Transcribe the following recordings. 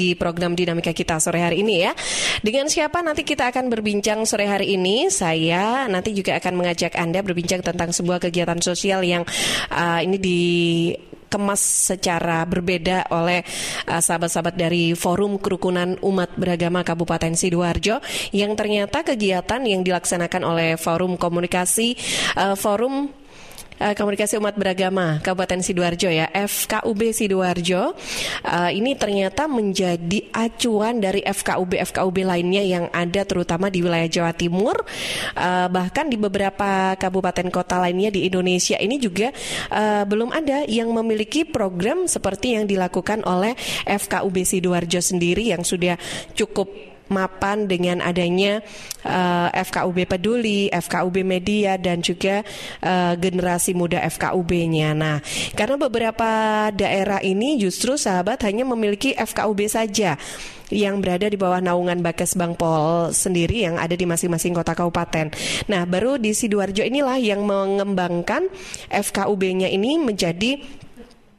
di program Dinamika kita sore hari ini ya. Dengan siapa nanti kita akan berbincang sore hari ini? Saya nanti juga akan mengajak Anda berbincang tentang sebuah kegiatan sosial yang uh, ini di kemas secara berbeda oleh uh, sahabat-sahabat dari Forum Kerukunan Umat Beragama Kabupaten Sidoarjo yang ternyata kegiatan yang dilaksanakan oleh Forum Komunikasi uh, Forum uh, Komunikasi Umat Beragama Kabupaten Sidoarjo ya, FKUB Sidoarjo. Uh, ini ternyata menjadi acuan dari FKUB FKUB lainnya yang ada terutama di wilayah Jawa Timur, uh, bahkan di beberapa kabupaten kota lainnya di Indonesia ini juga uh, belum ada yang memiliki program seperti yang dilakukan oleh FKUB Sidoarjo sendiri yang sudah cukup mapan dengan adanya uh, eh, FKUB Peduli, FKUB Media dan juga uh, generasi muda FKUB-nya. Nah, karena beberapa daerah ini justru sahabat hanya memiliki FKUB saja yang berada di bawah naungan Bakes Bangpol sendiri yang ada di masing-masing kota kabupaten. Nah, baru di Sidoarjo inilah yang mengembangkan FKUB-nya ini menjadi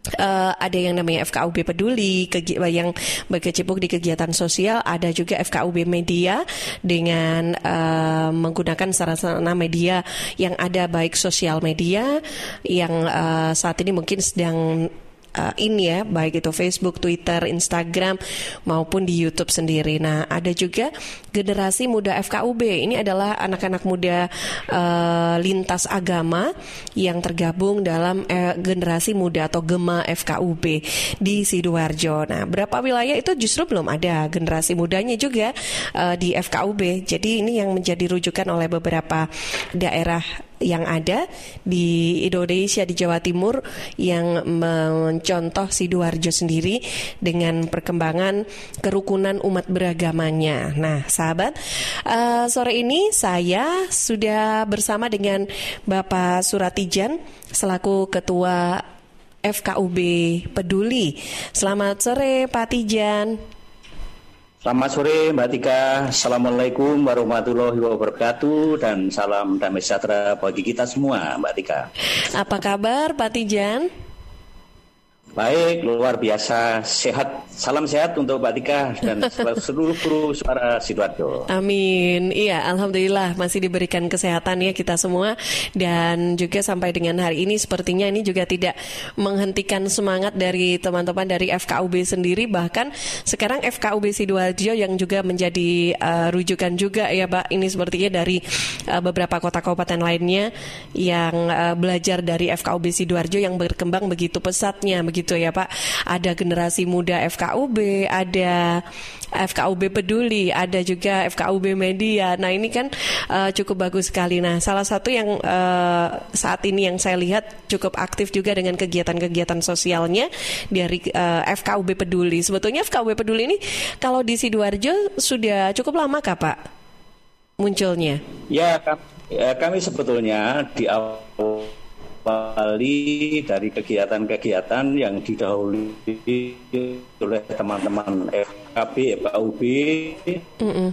Uh, ada yang namanya FKUB Peduli yang berkecimpung di kegiatan sosial, ada juga FKUB Media dengan uh, menggunakan sarana media yang ada baik sosial media yang uh, saat ini mungkin sedang uh, ini ya, baik itu Facebook, Twitter, Instagram maupun di YouTube sendiri. Nah, ada juga generasi muda FKUB. Ini adalah anak-anak muda uh, lintas agama yang tergabung dalam uh, generasi muda atau Gema FKUB di Sidoarjo. Nah, berapa wilayah itu justru belum ada generasi mudanya juga uh, di FKUB. Jadi ini yang menjadi rujukan oleh beberapa daerah yang ada di Indonesia di Jawa Timur yang mencontoh Sidoarjo sendiri dengan perkembangan kerukunan umat beragamanya. Nah, sahabat, uh, sore ini saya sudah bersama dengan Bapak Suratijan selaku Ketua FKUB Peduli. Selamat sore Pak Tijan. Selamat sore Mbak Tika, Assalamualaikum warahmatullahi wabarakatuh dan salam damai sejahtera bagi kita semua Mbak Tika. Apa kabar Pak Tijan? Baik, luar biasa, sehat. Salam sehat untuk Mbak Tika dan seluruh kru suara Sidoarjo. Amin. Iya, alhamdulillah masih diberikan kesehatan ya kita semua dan juga sampai dengan hari ini sepertinya ini juga tidak menghentikan semangat dari teman-teman dari FKUB sendiri bahkan sekarang FKUB Sidoarjo yang juga menjadi uh, rujukan juga ya Pak. Ini sepertinya dari uh, beberapa kota kabupaten lainnya yang uh, belajar dari FKUB Sidoarjo yang berkembang begitu pesatnya begitu gitu ya Pak. Ada generasi muda FKUB, ada FKUB Peduli, ada juga FKUB Media. Nah ini kan uh, cukup bagus sekali. Nah salah satu yang uh, saat ini yang saya lihat cukup aktif juga dengan kegiatan-kegiatan sosialnya dari uh, eh, FKUB Peduli. Sebetulnya FKUB Peduli ini kalau di sidoarjo sudah cukup lama kah Pak munculnya? Ya, ya kami sebetulnya di awal Bali dari kegiatan-kegiatan yang didahului oleh teman-teman FKB, FKUB, mm -mm.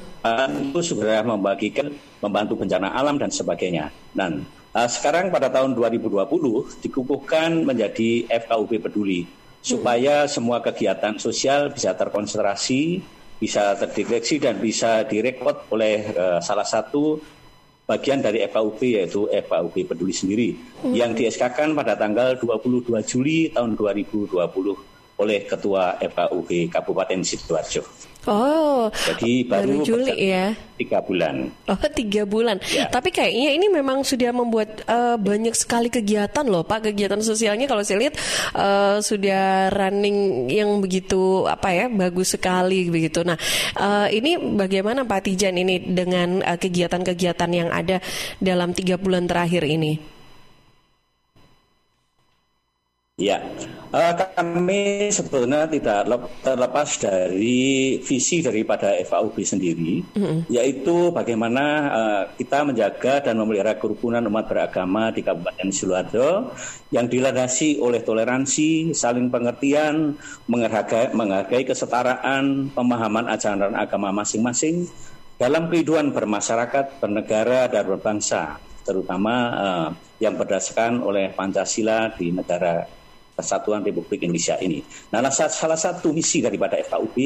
itu sudah membagikan membantu bencana alam dan sebagainya. Dan uh, sekarang pada tahun 2020 dikukuhkan menjadi FKUB peduli supaya semua kegiatan sosial bisa terkonsentrasi, bisa terdeteksi dan bisa direkod oleh uh, salah satu bagian dari FAUB yaitu FAUB Peduli sendiri hmm. yang di SK-kan pada tanggal 22 Juli tahun 2020 oleh Ketua FAUB Kabupaten Sidoarjo. Oh, jadi baru, baru Juli ya? Tiga bulan. Oh, tiga bulan. Ya. Tapi kayaknya ini memang sudah membuat uh, banyak sekali kegiatan loh, Pak. Kegiatan sosialnya kalau saya lihat uh, sudah running yang begitu apa ya, bagus sekali begitu. Nah, uh, ini bagaimana Pak Tijan ini dengan kegiatan-kegiatan uh, yang ada dalam tiga bulan terakhir ini? Ya, uh, kami sebetulnya tidak terlepas dari visi daripada FAUB sendiri, mm-hmm. yaitu bagaimana uh, kita menjaga dan memelihara kerukunan umat beragama di Kabupaten Sidoarjo yang dilandasi oleh toleransi, saling pengertian, menghargai, menghargai kesetaraan, pemahaman ajaran agama masing-masing dalam kehidupan bermasyarakat, bernegara, dan berbangsa, terutama uh, yang berdasarkan oleh Pancasila di negara Kesatuan Republik Indonesia ini. Nah, salah satu misi daripada FKUP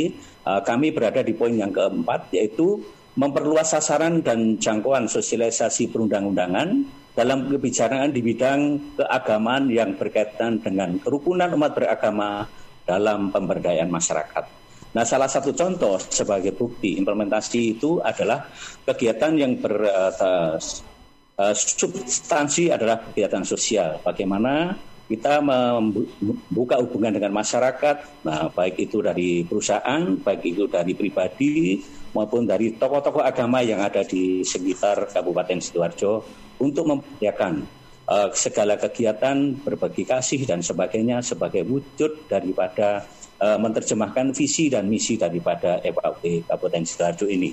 uh, kami berada di poin yang keempat yaitu memperluas sasaran dan jangkauan sosialisasi perundang-undangan dalam kebijakan di bidang keagamaan yang berkaitan dengan kerukunan umat beragama dalam pemberdayaan masyarakat. Nah, salah satu contoh sebagai bukti implementasi itu adalah kegiatan yang bersubstansi uh, adalah kegiatan sosial. Bagaimana kita membuka hubungan dengan masyarakat, nah baik itu dari perusahaan, baik itu dari pribadi maupun dari tokoh-tokoh agama yang ada di sekitar Kabupaten Sidoarjo untuk memperlihatkan uh, segala kegiatan berbagi kasih dan sebagainya sebagai wujud daripada uh, menerjemahkan visi dan misi daripada FAP Kabupaten Sidoarjo ini.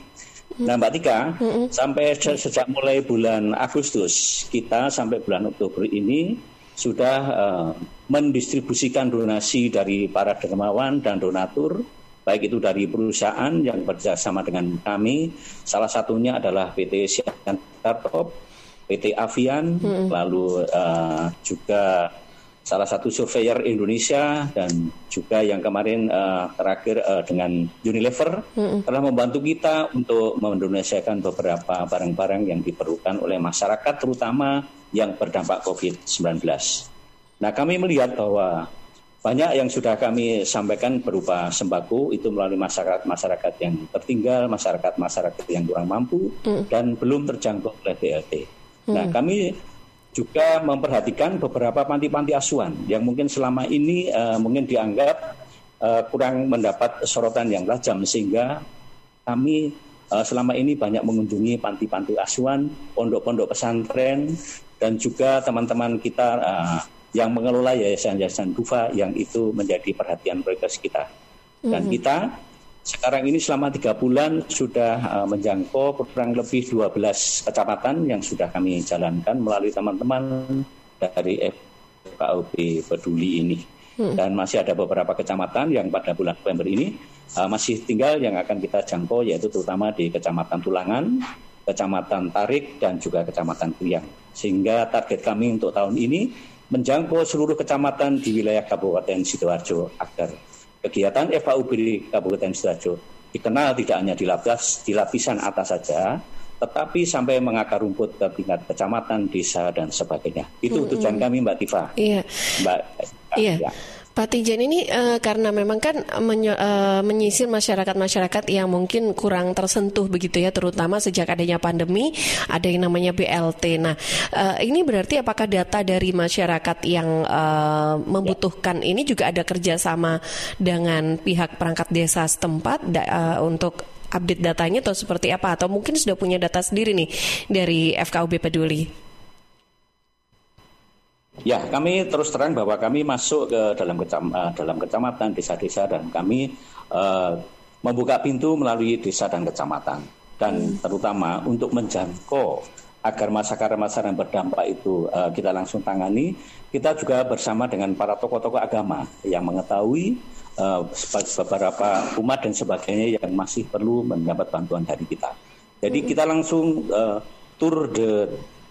Nah Mbak Tika, mm-hmm. sampai sejak mulai bulan Agustus kita sampai bulan Oktober ini sudah uh, mendistribusikan donasi dari para dermawan dan donatur, baik itu dari perusahaan yang bekerjasama dengan kami. Salah satunya adalah PT Siantar PT Avian, hmm. lalu uh, juga salah satu surveyor Indonesia dan juga yang kemarin uh, terakhir uh, dengan Unilever hmm. telah membantu kita untuk mendonasikan beberapa barang-barang yang diperlukan oleh masyarakat terutama yang berdampak COVID-19. Nah, kami melihat bahwa banyak yang sudah kami sampaikan berupa sembako itu melalui masyarakat-masyarakat yang tertinggal, masyarakat-masyarakat yang kurang mampu mm. dan belum terjangkau oleh BLT. Mm. Nah, kami juga memperhatikan beberapa panti-panti asuhan yang mungkin selama ini uh, mungkin dianggap uh, kurang mendapat sorotan yang tajam sehingga kami uh, selama ini banyak mengunjungi panti-panti asuhan, pondok-pondok pesantren dan juga teman-teman kita uh, yang mengelola yayasan-yayasan dufa yang itu menjadi perhatian prioritas kita. Dan mm-hmm. kita sekarang ini selama tiga bulan sudah uh, menjangkau kurang lebih 12 kecamatan yang sudah kami jalankan melalui teman-teman dari FKUP Peduli ini. Hmm. Dan masih ada beberapa kecamatan yang pada bulan November ini uh, masih tinggal yang akan kita jangkau yaitu terutama di Kecamatan Tulangan, Kecamatan Tarik, dan juga Kecamatan Kuyang. Sehingga target kami untuk tahun ini menjangkau seluruh kecamatan di wilayah Kabupaten Sidoarjo agar kegiatan FAUB di Kabupaten Sidoarjo dikenal tidak hanya di, lapis, di lapisan atas saja, tetapi sampai mengakar rumput ke tingkat kecamatan, desa, dan sebagainya. Itu tujuan mm -hmm. kami Mbak Tifa. Iya. Mbak, iya. Ya. Pak Tijan ini uh, karena memang kan menye, uh, menyisir masyarakat-masyarakat yang mungkin kurang tersentuh begitu ya, terutama sejak adanya pandemi ada yang namanya BLT. Nah, uh, ini berarti apakah data dari masyarakat yang uh, membutuhkan ini juga ada kerjasama dengan pihak perangkat desa setempat da, uh, untuk update datanya atau seperti apa? Atau mungkin sudah punya data sendiri nih dari FKUB Peduli? Ya, kami terus terang bahwa kami masuk ke dalam kecam, uh, dalam kecamatan, desa-desa dan kami uh, membuka pintu melalui desa dan kecamatan dan terutama untuk menjangkau agar masyarakat-masyarakat yang berdampak itu uh, kita langsung tangani. Kita juga bersama dengan para tokoh-tokoh agama yang mengetahui uh, beberapa umat dan sebagainya yang masih perlu mendapat bantuan dari kita. Jadi kita langsung uh, tur de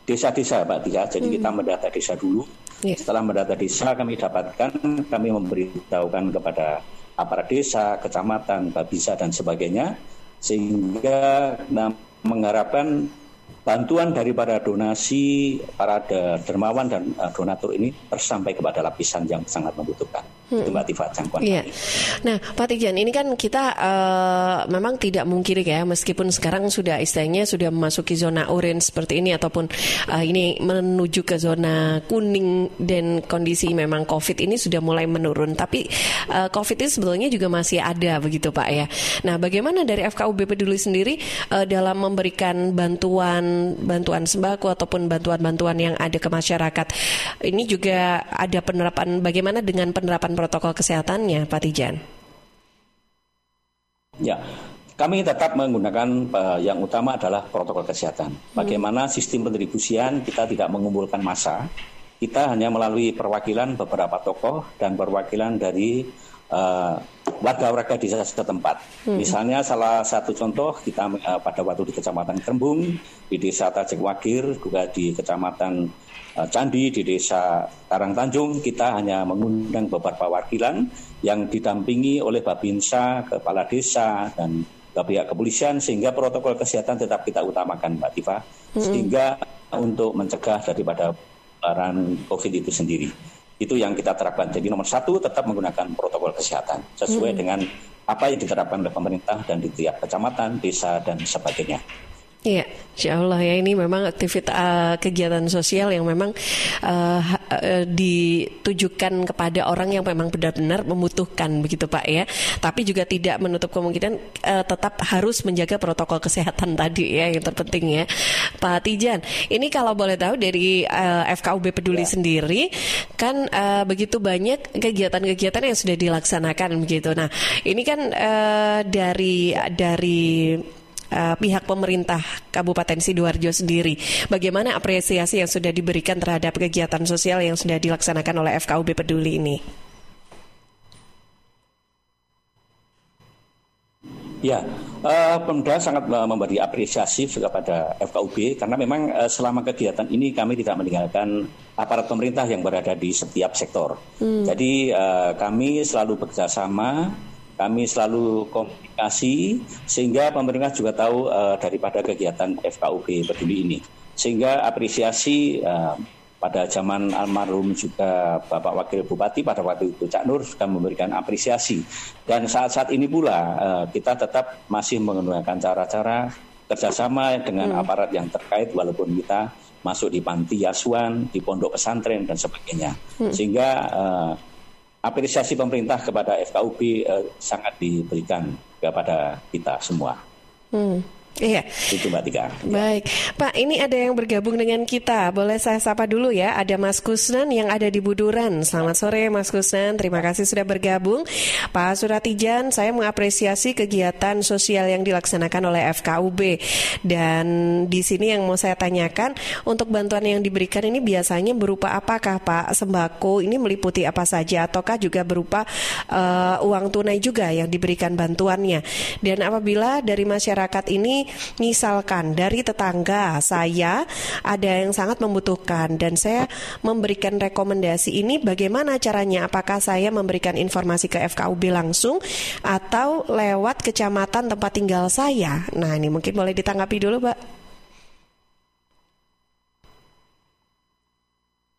desa-desa Pak Tika. Jadi hmm. kita mendata desa dulu. Yeah. Setelah mendata desa kami dapatkan, kami memberitahukan kepada aparat desa, kecamatan, babisa dan sebagainya, sehingga nah, mengharapkan bantuan dari para donasi, para dermawan dan uh, donatur ini tersampai kepada lapisan yang sangat membutuhkan. Hmm. Itu Mbak Tifa jangkauan iya. Nah Pak Tijan ini kan kita uh, memang tidak mungkin ya meskipun sekarang sudah istilahnya sudah memasuki zona orange seperti ini ataupun uh, ini menuju ke zona kuning dan kondisi memang COVID ini sudah mulai menurun tapi uh, COVID ini sebetulnya juga masih ada begitu Pak ya. Nah bagaimana dari FKUB Peduli sendiri uh, dalam memberikan bantuan bantuan sembako ataupun bantuan-bantuan yang ada ke masyarakat ini juga ada penerapan bagaimana dengan penerapan protokol kesehatannya, Pak Tijan? Ya, kami tetap menggunakan uh, yang utama adalah protokol kesehatan. Hmm. Bagaimana sistem pendistribusian kita tidak mengumpulkan massa, kita hanya melalui perwakilan beberapa tokoh dan perwakilan dari uh, warga-warga desa setempat. Hmm. Misalnya salah satu contoh kita uh, pada waktu di Kecamatan Kerembung, di Desa Tajik Wagir, juga di Kecamatan uh, Candi, di Desa Karang Tanjung, kita hanya mengundang beberapa wakilan yang didampingi oleh Babinsa, Kepala Desa, dan pihak kepolisian sehingga protokol kesehatan tetap kita utamakan Mbak Tifa hmm. sehingga untuk mencegah daripada penularan COVID itu sendiri itu yang kita terapkan. Jadi nomor satu tetap menggunakan protokol kesehatan sesuai hmm. dengan apa yang diterapkan oleh pemerintah dan di tiap kecamatan, desa dan sebagainya. Iya, insya Allah ya ini memang aktivitas uh, kegiatan sosial yang memang uh, uh, ditujukan kepada orang yang memang benar-benar membutuhkan begitu Pak ya. Tapi juga tidak menutup kemungkinan uh, tetap harus menjaga protokol kesehatan tadi ya yang terpenting ya. Pak Tijan, ini kalau boleh tahu dari uh, FKUB Peduli ya. sendiri kan uh, begitu banyak kegiatan-kegiatan yang sudah dilaksanakan begitu. Nah, ini kan uh, dari dari uh, pihak pemerintah Kabupaten Sidoarjo sendiri. Bagaimana apresiasi yang sudah diberikan terhadap kegiatan sosial yang sudah dilaksanakan oleh FKUB Peduli ini? Ya, uh, Pemda sangat memberi apresiasi kepada FKUB karena memang uh, selama kegiatan ini kami tidak meninggalkan aparat pemerintah yang berada di setiap sektor. Hmm. Jadi uh, kami selalu bekerjasama kami selalu komunikasi sehingga pemerintah juga tahu uh, daripada kegiatan FKUB peduli ini. Sehingga apresiasi uh, pada zaman almarhum juga Bapak Wakil Bupati pada waktu itu Cak Nur sudah memberikan apresiasi. Dan saat-saat ini pula uh, kita tetap masih menggunakan cara-cara kerjasama dengan hmm. aparat yang terkait walaupun kita masuk di panti asuhan, di pondok pesantren dan sebagainya. Hmm. Sehingga uh, apresiasi pemerintah kepada FKUB eh, sangat diberikan kepada kita semua. Hmm. Iya. Itu Mbak Tika. Baik. Pak, ini ada yang bergabung dengan kita. Boleh saya sapa dulu ya. Ada Mas Kusnan yang ada di Buduran. Selamat sore Mas Kusnan. Terima kasih sudah bergabung. Pak Suratijan, saya mengapresiasi kegiatan sosial yang dilaksanakan oleh FKUB. Dan di sini yang mau saya tanyakan, untuk bantuan yang diberikan ini biasanya berupa apakah Pak? Sembako ini meliputi apa saja ataukah juga berupa uh, uang tunai juga yang diberikan bantuannya? Dan apabila dari masyarakat ini misalkan dari tetangga saya ada yang sangat membutuhkan dan saya memberikan rekomendasi ini bagaimana caranya? Apakah saya memberikan informasi ke FKUB langsung atau lewat kecamatan tempat tinggal saya? Nah, ini mungkin boleh ditanggapi dulu, Pak.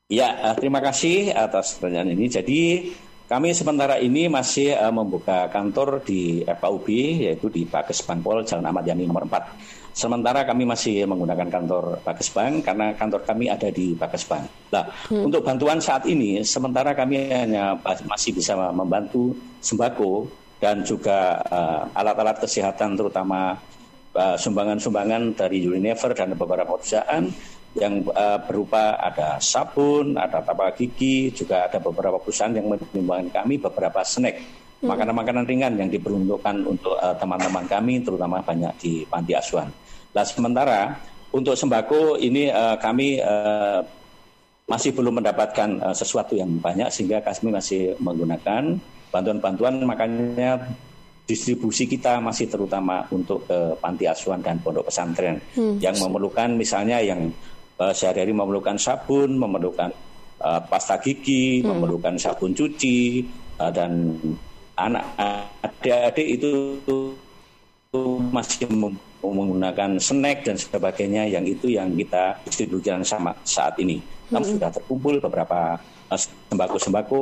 Ya, eh, terima kasih atas pertanyaan ini. Jadi kami sementara ini masih uh, membuka kantor di FKUB yaitu di Pakes Pol Jalan Ahmad Yani nomor 4. Sementara kami masih menggunakan kantor Pakes Bank karena kantor kami ada di Pakes Bank. Nah, hmm. untuk bantuan saat ini sementara kami hanya masih bisa membantu sembako dan juga uh, alat-alat kesehatan terutama eh, sumbangan-sumbangan uh, dari Unilever dan beberapa perusahaan yang uh, berupa ada sabun, ada tapak gigi, juga ada beberapa perusahaan yang menyumbangkan kami beberapa snack, hmm. makanan-makanan ringan yang diperuntukkan untuk uh, teman-teman kami, terutama banyak di panti asuhan. Nah sementara untuk sembako ini uh, kami uh, masih belum mendapatkan uh, sesuatu yang banyak sehingga kami masih menggunakan bantuan-bantuan makanya distribusi kita masih terutama untuk ke panti asuhan dan pondok pesantren hmm. yang memerlukan misalnya yang uh, sehari-hari memerlukan sabun, memerlukan uh, pasta gigi, hmm. memerlukan sabun cuci uh, dan anak adik-adik itu masih menggunakan snack dan sebagainya yang itu yang kita distribusikan sama saat ini. Namun hmm. sudah terkumpul beberapa sembako-sembako,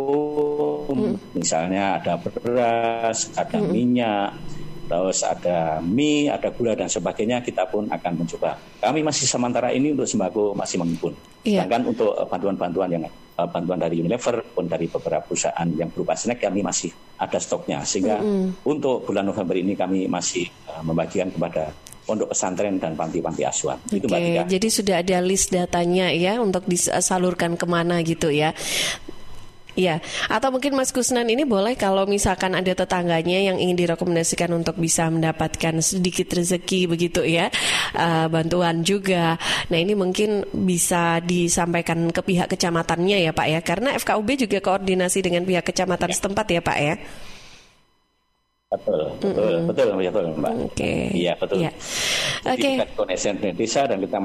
hmm. misalnya ada beras, ada hmm. minyak, terus ada mie, ada gula dan sebagainya, kita pun akan mencoba. Kami masih sementara ini untuk sembako masih menghimpun. Iya. Sedangkan untuk eh, bantuan-bantuan yang uh, bantuan dari Unilever pun dari beberapa perusahaan yang berupa snack kami masih ada stoknya. Sehingga mm -hmm. untuk bulan November ini kami masih uh, membagikan kepada pondok pesantren dan panti-panti asuhan. Oke, Itu Jadi sudah ada list datanya ya untuk disalurkan ke mana gitu ya. Iya, atau mungkin Mas Kusnan ini boleh kalau misalkan ada tetangganya yang ingin direkomendasikan untuk bisa mendapatkan sedikit rezeki begitu ya, uh, bantuan juga. Nah ini mungkin bisa disampaikan ke pihak kecamatannya ya Pak ya, karena FKUB juga koordinasi dengan pihak kecamatan ya. setempat ya Pak ya. Betul, betul, mm -hmm. betul, betul, Mbak. Oke. Okay. Iya, betul. Yeah. Oke. Okay. Desa dan kita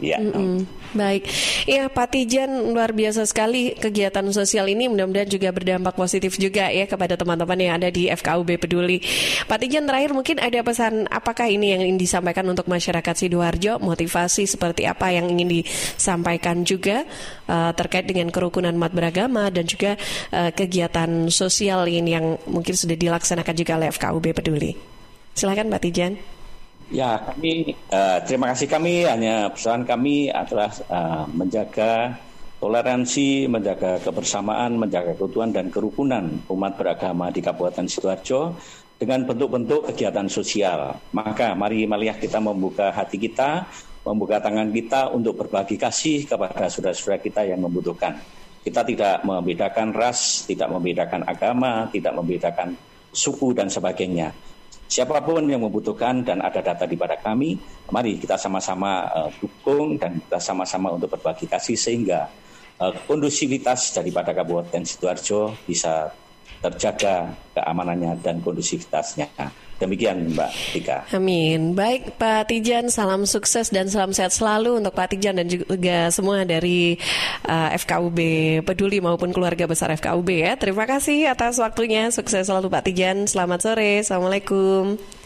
ya. Mm -hmm. Baik. Ya, Pak Tijan luar biasa sekali kegiatan sosial ini mudah-mudahan juga berdampak positif juga ya kepada teman-teman yang ada di FKUB Peduli. Pak Tijan terakhir mungkin ada pesan apakah ini yang ingin disampaikan untuk masyarakat Sidoarjo, motivasi seperti apa yang ingin disampaikan juga uh, terkait dengan kerukunan umat beragama dan juga uh, kegiatan sosial ini yang mungkin sudah dilaksanakan juga oleh FKUB Peduli. Silakan Pak Tijan. Ya, kami uh, terima kasih kami hanya pesan kami adalah uh, menjaga toleransi, menjaga kebersamaan, menjaga keutuhan dan kerukunan umat beragama di Kabupaten Sidoarjo dengan bentuk-bentuk kegiatan sosial. Maka mari marilah kita membuka hati kita, membuka tangan kita untuk berbagi kasih kepada saudara-saudara kita yang membutuhkan. Kita tidak membedakan ras, tidak membedakan agama, tidak membedakan suku dan sebagainya. Siapa pun yang membutuhkan dan ada data di pada kami, mari kita sama-sama uh, dukung dan kita sama-sama untuk berbagi kasih sehingga uh, kondusivitas daripada Kabupaten Sidoarjo bisa terjaga keamanannya dan kondusivitasnya. Demikian Mbak Tika. Amin. Baik Pak Tijan, salam sukses dan salam sehat selalu untuk Pak Tijan dan juga semua dari uh, FKUB Peduli maupun keluarga besar FKUB ya. Terima kasih atas waktunya. Sukses selalu Pak Tijan. Selamat sore. Assalamualaikum.